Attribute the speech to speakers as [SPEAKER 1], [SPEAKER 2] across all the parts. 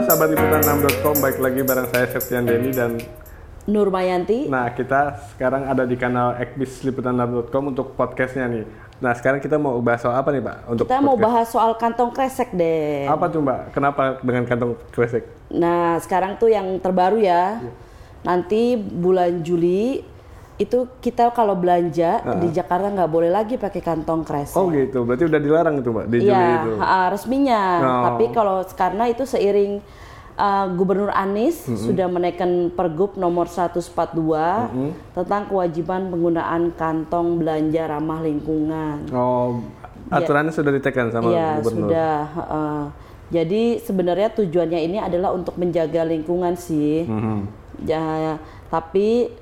[SPEAKER 1] Halo sahabat liputan6.com, baik lagi bareng saya Septian Denny dan
[SPEAKER 2] Nur Mayanti.
[SPEAKER 1] Nah kita sekarang ada di kanal Ekbis liputan6.com untuk podcastnya nih. Nah sekarang kita mau bahas soal apa nih Pak? Untuk
[SPEAKER 2] Kita mau
[SPEAKER 1] podcast?
[SPEAKER 2] bahas soal kantong kresek deh.
[SPEAKER 1] Apa tuh Mbak? Kenapa dengan kantong kresek?
[SPEAKER 2] Nah, sekarang tuh yang terbaru ya. Nanti bulan Juli itu kita kalau belanja di Jakarta nggak boleh lagi pakai kantong kresek.
[SPEAKER 1] Oh gitu, berarti udah dilarang itu Mbak di Juli
[SPEAKER 2] Iya,
[SPEAKER 1] itu.
[SPEAKER 2] ha, resminya.
[SPEAKER 1] Oh.
[SPEAKER 2] Tapi kalau karena itu seiring uh, Gubernur Anies sudah menaikkan Pergub nomor 142 tentang kewajiban penggunaan kantong belanja ramah lingkungan.
[SPEAKER 1] Oh, aturannya sudah ditekan sama
[SPEAKER 2] Iya
[SPEAKER 1] gubernur.
[SPEAKER 2] sudah. heeh. jadi sebenarnya tujuannya ini adalah untuk menjaga lingkungan sih.
[SPEAKER 1] Mhm.
[SPEAKER 2] Ya, tapi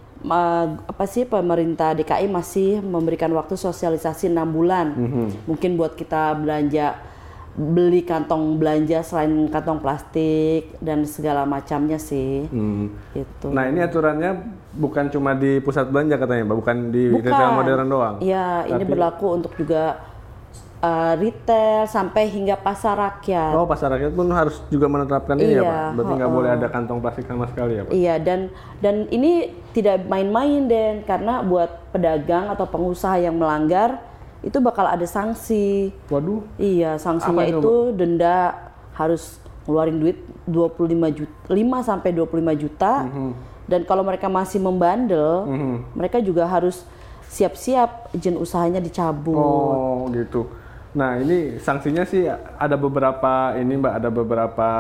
[SPEAKER 2] apa sih pemerintah DKI masih memberikan waktu sosialisasi enam bulan.
[SPEAKER 1] Mhm.
[SPEAKER 2] Mungkin buat kita belanja beli kantong belanja selain kantong plastik dan segala macamnya sih.
[SPEAKER 1] Hmm.
[SPEAKER 2] Gitu.
[SPEAKER 1] Nah ini aturannya bukan cuma di pusat belanja katanya Mbak, bukan di
[SPEAKER 2] Bukan.
[SPEAKER 1] retail modern doang.
[SPEAKER 2] Iya, ini berlaku untuk juga uh, retail sampai hingga pasar rakyat.
[SPEAKER 1] Oh pasar rakyat pun harus juga menerapkan ini ya
[SPEAKER 2] Iya,
[SPEAKER 1] Pak? Berarti nggak boleh ada kantong plastik sama sekali ya Pak?
[SPEAKER 2] Iya dan dan ini tidak main-main Den karena buat pedagang atau pengusaha yang melanggar itu bakal ada sanksi.
[SPEAKER 1] Waduh,
[SPEAKER 2] Iya, sanksinya
[SPEAKER 1] itu,
[SPEAKER 2] itu denda harus ngeluarin duit 25 juta 5 sampai 25 juta.
[SPEAKER 1] Mhm.
[SPEAKER 2] Dan kalau mereka masih membandel, mereka juga harus siap-siap izin usahanya dicabut.
[SPEAKER 1] oh gitu. Nah ini sanksinya sih ada beberapa ini Mbak, ada beberapa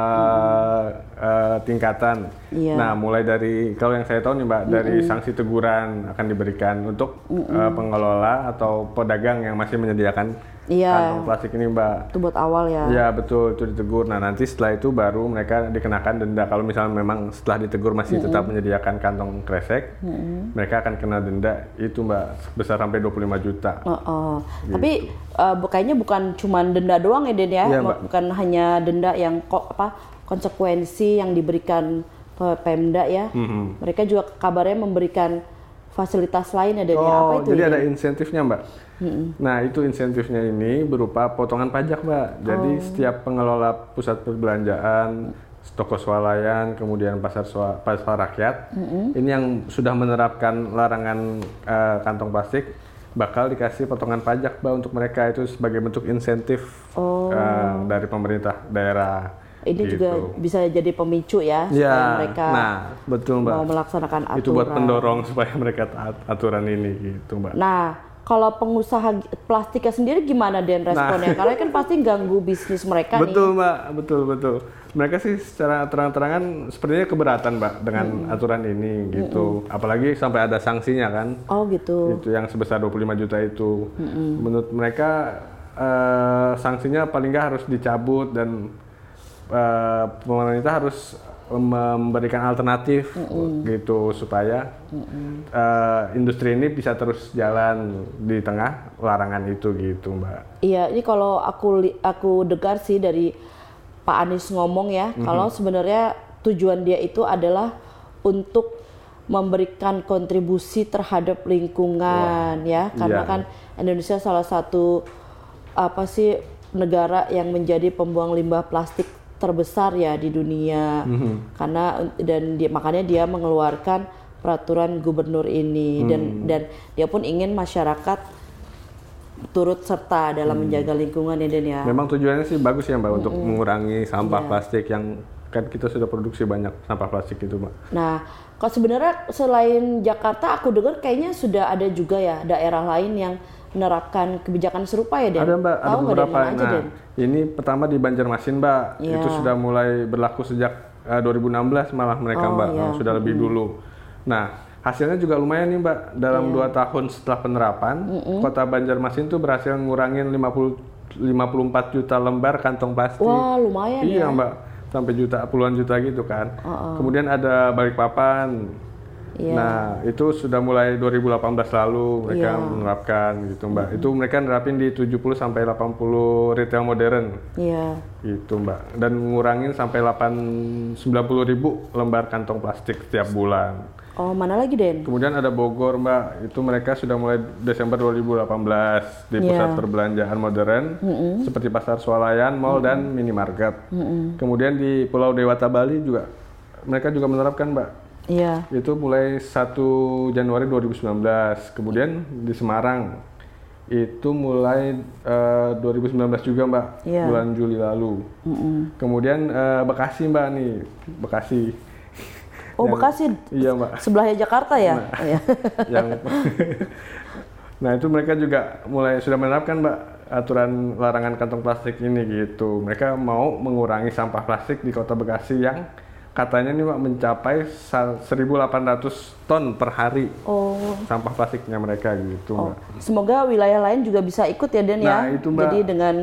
[SPEAKER 1] eh, tingkatan.
[SPEAKER 2] Iya.
[SPEAKER 1] Nah mulai dari kalau yang saya tahu nih Mbak, dari sanksi teguran akan diberikan untuk eh, pengelola atau pedagang yang masih menyediakan
[SPEAKER 2] Iya.
[SPEAKER 1] kantong plastik ini Mbak.
[SPEAKER 2] Itu buat awal ya.
[SPEAKER 1] Ya betul itu ditegur. Nah nanti setelah itu baru mereka dikenakan denda. Kalau misalnya memang setelah ditegur masih tetap menyediakan kantong kresek, mereka akan kena denda itu mbak besar sampai 25 juta.
[SPEAKER 2] Oh, oh. Tapi eh, bu- kayaknya bukan cuma denda doang ya Den ya,
[SPEAKER 1] Iya, Mbak.
[SPEAKER 2] bukan hanya denda yang kok apa konsekuensi yang diberikan pe- Pemda ya.
[SPEAKER 1] Mhm.
[SPEAKER 2] Mereka juga kabarnya memberikan fasilitas lain ya Den ya. Apa
[SPEAKER 1] Oh
[SPEAKER 2] itu?
[SPEAKER 1] jadi
[SPEAKER 2] Den?
[SPEAKER 1] ada insentifnya mbak. Nah itu insentifnya ini berupa potongan pajak mbak. Jadi
[SPEAKER 2] Oh.
[SPEAKER 1] setiap pengelola pusat perbelanjaan, toko swalayan, kemudian pasar swa- pasar rakyat, ini yang sudah menerapkan larangan eh, kantong plastik bakal dikasih potongan pajak mbak untuk mereka itu sebagai bentuk insentif
[SPEAKER 2] Oh.
[SPEAKER 1] eh, dari pemerintah daerah.
[SPEAKER 2] Ini
[SPEAKER 1] gitu.
[SPEAKER 2] juga bisa jadi pemicu ya supaya
[SPEAKER 1] Ya,
[SPEAKER 2] mereka
[SPEAKER 1] nah betul mbak.
[SPEAKER 2] mau melaksanakan aturan.
[SPEAKER 1] Itu buat pendorong supaya mereka taat aturan ini gitu mbak.
[SPEAKER 2] Nah, kalau pengusaha plastiknya sendiri gimana Den responnya? Karena kan pasti ganggu bisnis mereka nih.
[SPEAKER 1] Nah. Betul mbak, betul betul. Mereka sih secara terang-terangan sepertinya keberatan mbak dengan aturan ini gitu. Apalagi sampai ada sanksinya kan,
[SPEAKER 2] Oh gitu.
[SPEAKER 1] itu yang sebesar 25 juta itu. Menurut mereka eh, sanksinya paling nggak harus dicabut dan eh, pemerintah harus memberikan alternatif gitu supaya eh, industri ini bisa terus jalan di tengah larangan itu gitu mbak.
[SPEAKER 2] Iya, ini kalau aku aku dengar sih dari Pak Anies ngomong ya,
[SPEAKER 1] Mhm.
[SPEAKER 2] kalau sebenarnya tujuan dia itu adalah untuk memberikan kontribusi terhadap lingkungan ya, karena
[SPEAKER 1] Iya.
[SPEAKER 2] kan Indonesia salah satu apa sih negara yang menjadi pembuang limbah plastik terbesar ya di dunia.
[SPEAKER 1] Mhm.
[SPEAKER 2] Karena dan dia makanya dia mengeluarkan peraturan gubernur ini dan
[SPEAKER 1] Hmm.
[SPEAKER 2] dan dia pun ingin masyarakat turut serta dalam
[SPEAKER 1] Hmm.
[SPEAKER 2] menjaga lingkungan ya Den ya.
[SPEAKER 1] Memang tujuannya sih bagus ya mbak untuk mengurangi sampah plastik yang kan kita sudah produksi banyak sampah plastik itu mbak.
[SPEAKER 2] Nah, kalau sebenarnya selain Jakarta aku dengar kayaknya sudah ada juga ya daerah lain yang menerapkan kebijakan serupa ya Den.
[SPEAKER 1] Ada mbak, ada
[SPEAKER 2] Tahu
[SPEAKER 1] beberapa.
[SPEAKER 2] Aja
[SPEAKER 1] Nah,
[SPEAKER 2] Den?
[SPEAKER 1] ini pertama di Banjarmasin mbak,
[SPEAKER 2] Iya.
[SPEAKER 1] itu sudah mulai berlaku sejak eh, 2016 malah mereka
[SPEAKER 2] Oh,
[SPEAKER 1] mbak,
[SPEAKER 2] iya.
[SPEAKER 1] sudah lebih dulu. Nah hasilnya juga lumayan nih mbak, dalam dua tahun setelah penerapan, kota Banjarmasin tuh berhasil ngurangin 50 54 juta lembar kantong plastik.
[SPEAKER 2] Wah, lumayan
[SPEAKER 1] iya
[SPEAKER 2] ya.
[SPEAKER 1] mbak, sampai juta puluhan juta gitu kan. Kemudian ada Balikpapan.
[SPEAKER 2] Iya.
[SPEAKER 1] Nah, itu sudah mulai 2018 lalu mereka
[SPEAKER 2] Iya.
[SPEAKER 1] menerapkan gitu, Mbak. Itu mereka nerapin di 70 sampai 80 retail modern
[SPEAKER 2] Iya.
[SPEAKER 1] gitu, Mbak. Dan ngurangin sampai 8 90 ribu lembar kantong plastik setiap bulan.
[SPEAKER 2] Oh, mana lagi, Den?
[SPEAKER 1] Kemudian ada Bogor, Mbak. Itu mereka sudah mulai Desember 2018 di pusat
[SPEAKER 2] Iya.
[SPEAKER 1] perbelanjaan modern seperti pasar swalayan, mall dan minimarket. Kemudian di Pulau Dewata Bali juga mereka juga menerapkan, Mbak.
[SPEAKER 2] Iya.
[SPEAKER 1] Itu mulai 1 Januari 2019. Kemudian di Semarang itu mulai eh, 2019 juga, Mbak.
[SPEAKER 2] Iya.
[SPEAKER 1] Bulan Juli lalu. Kemudian eh, Bekasi, Mbak nih. Bekasi.
[SPEAKER 2] Oh, Bekasi
[SPEAKER 1] Iya, Mbak.
[SPEAKER 2] sebelahnya Jakarta ya? Iya.
[SPEAKER 1] yang nah itu mereka juga mulai sudah menerapkan mbak aturan larangan kantong plastik ini gitu mereka mau mengurangi sampah plastik di kota Bekasi yang katanya nih mbak mencapai sa- 1.800 ton per hari
[SPEAKER 2] Oh.
[SPEAKER 1] sampah plastiknya mereka gitu
[SPEAKER 2] Oh,
[SPEAKER 1] mbak
[SPEAKER 2] semoga wilayah lain juga bisa ikut ya Den ya.
[SPEAKER 1] Nah, itu, Mbak.
[SPEAKER 2] Jadi dengan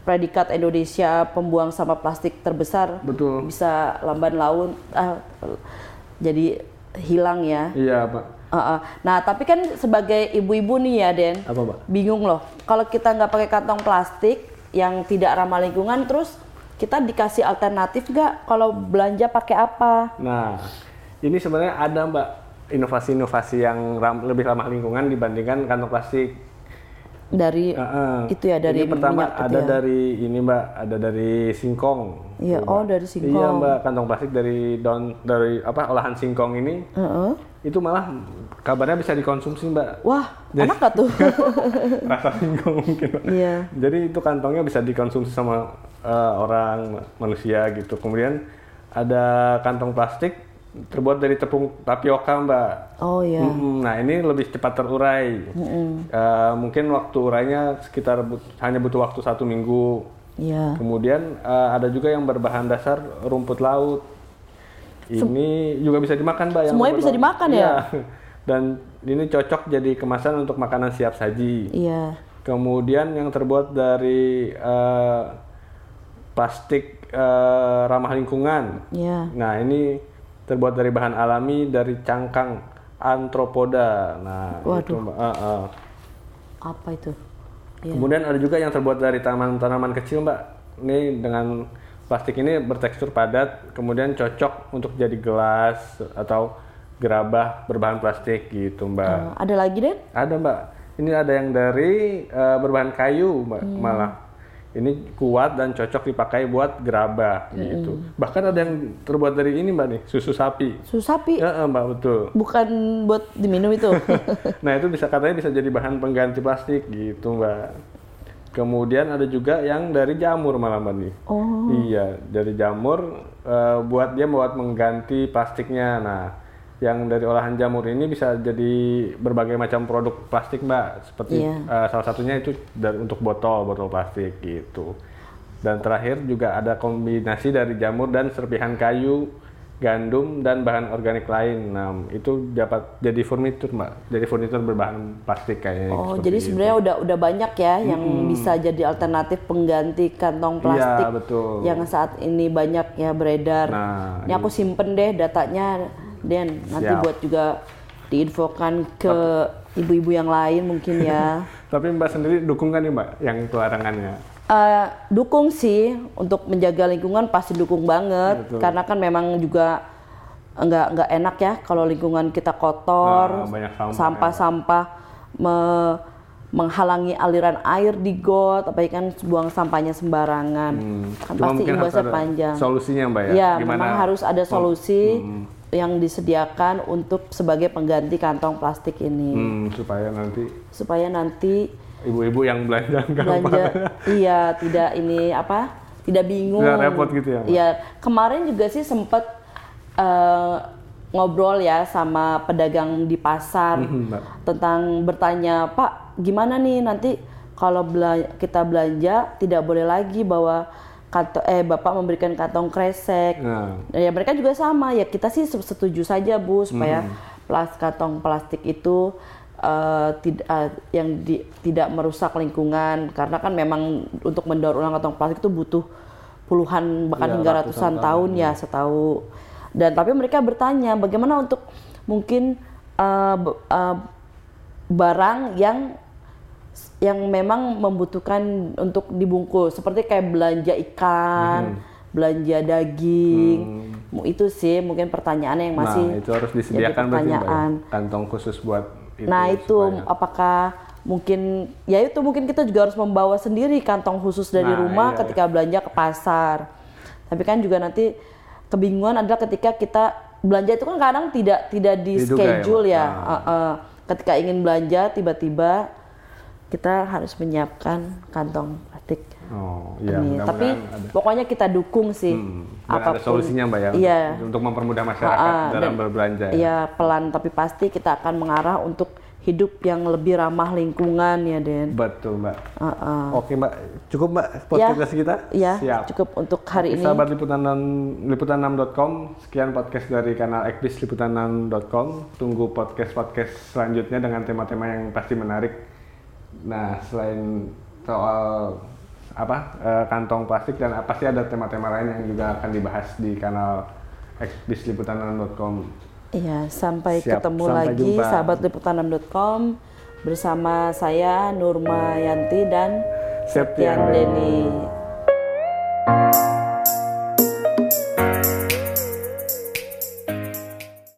[SPEAKER 2] predikat Indonesia pembuang sampah plastik terbesar
[SPEAKER 1] betul
[SPEAKER 2] bisa lamban laun ah, jadi hilang ya.
[SPEAKER 1] iya
[SPEAKER 2] ah. Nah tapi kan sebagai ibu-ibu nih ya Den,
[SPEAKER 1] apa mbak
[SPEAKER 2] bingung loh. Kalau kita nggak pakai kantong plastik yang tidak ramah lingkungan, terus kita dikasih alternatif nggak? Kalau belanja pakai apa?
[SPEAKER 1] Nah, ini sebenarnya ada Mbak inovasi-inovasi yang ram- lebih ramah lingkungan dibandingkan kantong plastik.
[SPEAKER 2] Dari
[SPEAKER 1] Heeh.
[SPEAKER 2] itu ya dari
[SPEAKER 1] ini pertama
[SPEAKER 2] minyak gitu
[SPEAKER 1] ada
[SPEAKER 2] ya?
[SPEAKER 1] dari ini Mbak, ada dari singkong.
[SPEAKER 2] Iya,
[SPEAKER 1] Tuh,
[SPEAKER 2] oh dari singkong.
[SPEAKER 1] Iya Mbak, kantong plastik dari daun dari apa olahan singkong ini
[SPEAKER 2] Heeh.
[SPEAKER 1] itu malah kabarnya bisa dikonsumsi Mbak.
[SPEAKER 2] Wah,
[SPEAKER 1] Jadi-
[SPEAKER 2] enak gak tuh?
[SPEAKER 1] Rasa singkong mungkin.
[SPEAKER 2] Iya.
[SPEAKER 1] Jadi itu kantongnya bisa dikonsumsi sama eh, orang manusia gitu. Kemudian ada kantong plastik terbuat dari tepung tapioka Mbak.
[SPEAKER 2] Oh ya.
[SPEAKER 1] Mm-mm, Nah ini lebih cepat terurai. Eh, mungkin waktu urainya sekitar but- hanya butuh waktu satu minggu.
[SPEAKER 2] Iya.
[SPEAKER 1] Kemudian eh, ada juga yang berbahan dasar rumput laut. Ini juga bisa dimakan, mbak. yang
[SPEAKER 2] Semuanya bisa
[SPEAKER 1] laut.
[SPEAKER 2] dimakan ya?
[SPEAKER 1] Iya. Dan ini cocok jadi kemasan untuk makanan siap saji.
[SPEAKER 2] Iya.
[SPEAKER 1] Kemudian yang terbuat dari eh, plastik eh, ramah lingkungan.
[SPEAKER 2] Iya.
[SPEAKER 1] Nah ini terbuat dari bahan alami dari cangkang antropoda. Nah itu
[SPEAKER 2] Waduh.
[SPEAKER 1] mbak. Eh, eh.
[SPEAKER 2] Apa itu? Iya.
[SPEAKER 1] Kemudian ada juga yang terbuat dari tanaman-tanaman kecil mbak. Ini dengan plastik ini bertekstur padat, kemudian cocok untuk jadi gelas atau gerabah berbahan plastik gitu mbak.
[SPEAKER 2] Eh, ada lagi Den?
[SPEAKER 1] Ada mbak. Ini ada yang dari eh, berbahan kayu mbak malah. Ini kuat dan cocok dipakai buat gerabah gitu. Bahkan ada yang terbuat dari ini mbak nih susu sapi.
[SPEAKER 2] Susu sapi.
[SPEAKER 1] Ya eh, mbak betul.
[SPEAKER 2] Bukan buat diminum itu.
[SPEAKER 1] nah itu bisa katanya bisa jadi bahan pengganti plastik gitu mbak. Kemudian ada juga yang dari jamur malah mbak nih.
[SPEAKER 2] oh.
[SPEAKER 1] Iya dari jamur eh, buat dia buat mengganti plastiknya. Nah yang dari olahan jamur ini bisa jadi berbagai macam produk plastik mbak. Seperti
[SPEAKER 2] Iya.
[SPEAKER 1] eh, salah satunya itu dari untuk botol botol plastik gitu. Dan terakhir juga ada kombinasi dari jamur dan serpihan kayu, gandum dan bahan organik lain. Nah itu dapat jadi furnitur mbak. Jadi furnitur berbahan plastik kayaknya.
[SPEAKER 2] Oh, jadi
[SPEAKER 1] itu.
[SPEAKER 2] sebenarnya udah udah banyak ya yang bisa jadi alternatif pengganti kantong plastik
[SPEAKER 1] Iya betul.
[SPEAKER 2] yang saat ini banyak ya beredar.
[SPEAKER 1] Nah,
[SPEAKER 2] Ini aku simpen deh datanya, Den. Nanti
[SPEAKER 1] Siap.
[SPEAKER 2] buat juga diinfokan ke ibu-ibu yang lain mungkin ya.
[SPEAKER 1] Tapi mbak sendiri dukung kan nih mbak yang pelarangannya?
[SPEAKER 2] Eh, dukung sih untuk menjaga lingkungan pasti dukung banget
[SPEAKER 1] Betul.
[SPEAKER 2] karena kan memang juga nggak nggak enak ya kalau lingkungan kita kotor
[SPEAKER 1] Nah, banyak sampah, ya.
[SPEAKER 2] sampah-sampah me- menghalangi aliran air di got apalagi kan buang sampahnya sembarangan kan
[SPEAKER 1] Cuma
[SPEAKER 2] pasti imbasnya panjang
[SPEAKER 1] Solusinya mbak ya?
[SPEAKER 2] ya
[SPEAKER 1] Gimana?
[SPEAKER 2] memang harus ada solusi
[SPEAKER 1] Hmm.
[SPEAKER 2] Yang disediakan untuk sebagai pengganti kantong plastik ini.
[SPEAKER 1] Hmm, supaya nanti
[SPEAKER 2] supaya nanti
[SPEAKER 1] ibu-ibu yang belanja
[SPEAKER 2] belanja. Iya tidak ini apa tidak bingung.
[SPEAKER 1] Nggak repot gitu ya,
[SPEAKER 2] iya kemarin juga sih sempet eh, ngobrol ya sama pedagang di pasar
[SPEAKER 1] Mhm, Mbak.
[SPEAKER 2] tentang bertanya pak gimana nih nanti kalau bela- kita belanja tidak boleh lagi bawa kantong eh bapak memberikan kantong kresek.
[SPEAKER 1] Nah,
[SPEAKER 2] ya mereka juga sama. Ya kita sih setuju saja bu supaya
[SPEAKER 1] Hmm.
[SPEAKER 2] plas kantong plastik itu eh, tidak eh, yang di- tidak merusak lingkungan. Karena kan memang untuk mendaur ulang kantong plastik itu butuh puluhan bahkan
[SPEAKER 1] Iya,
[SPEAKER 2] hingga
[SPEAKER 1] ratusan
[SPEAKER 2] ratusan
[SPEAKER 1] tahun,
[SPEAKER 2] tahun ya setahu. Dan tapi mereka bertanya bagaimana untuk mungkin b- eh, barang yang yang memang membutuhkan untuk dibungkus seperti kayak belanja ikan, belanja daging. Mu- Itu sih mungkin pertanyaan yang masih
[SPEAKER 1] nah, itu harus disediakan berarti ya?
[SPEAKER 2] pertanyaan.
[SPEAKER 1] kantong khusus buat itu.
[SPEAKER 2] nah itu
[SPEAKER 1] supaya-
[SPEAKER 2] apakah mungkin ya itu mungkin kita juga harus membawa sendiri kantong khusus dari
[SPEAKER 1] Nah,
[SPEAKER 2] rumah
[SPEAKER 1] iya.
[SPEAKER 2] ketika belanja ke pasar. Tapi kan juga nanti kebingungan adalah ketika kita belanja itu kan kadang tidak tidak di
[SPEAKER 1] Diduga ya,
[SPEAKER 2] schedule
[SPEAKER 1] Mbak?
[SPEAKER 2] ya.
[SPEAKER 1] Ah.
[SPEAKER 2] Uh, uh. ketika ingin belanja tiba-tiba kita harus menyiapkan kantong plastik.
[SPEAKER 1] Oh, iya,
[SPEAKER 2] ini. Tapi
[SPEAKER 1] ada.
[SPEAKER 2] pokoknya kita dukung sih.
[SPEAKER 1] Hmm, ada solusinya Mbak ya
[SPEAKER 2] Iya.
[SPEAKER 1] untuk, mempermudah masyarakat
[SPEAKER 2] Ah,
[SPEAKER 1] dalam
[SPEAKER 2] dan-
[SPEAKER 1] berbelanja ya.
[SPEAKER 2] Iya pelan tapi pasti kita akan mengarah untuk hidup yang lebih ramah lingkungan ya Den.
[SPEAKER 1] Betul Mbak.
[SPEAKER 2] Uh, uh.
[SPEAKER 1] Oke Mbak, cukup Mbak podcast kita?
[SPEAKER 2] Ya,
[SPEAKER 1] Siap.
[SPEAKER 2] cukup untuk hari ini.
[SPEAKER 1] Sahabat liputan liputan6.com, sekian podcast dari kanal Ekbis liputan6.com. Tunggu podcast-podcast selanjutnya dengan tema-tema yang pasti menarik. Nah, selain soal apa eh, kantong plastik dan pasti ada tema-tema lain yang juga akan dibahas di kanal Ekbis liputan6.com.
[SPEAKER 2] Iya, sampai
[SPEAKER 1] Siap,
[SPEAKER 2] ketemu
[SPEAKER 1] sampai
[SPEAKER 2] lagi
[SPEAKER 1] jumpa.
[SPEAKER 2] sahabat liputan6.com bersama saya Nurma Yanti dan
[SPEAKER 1] Septian
[SPEAKER 2] Septian Deni.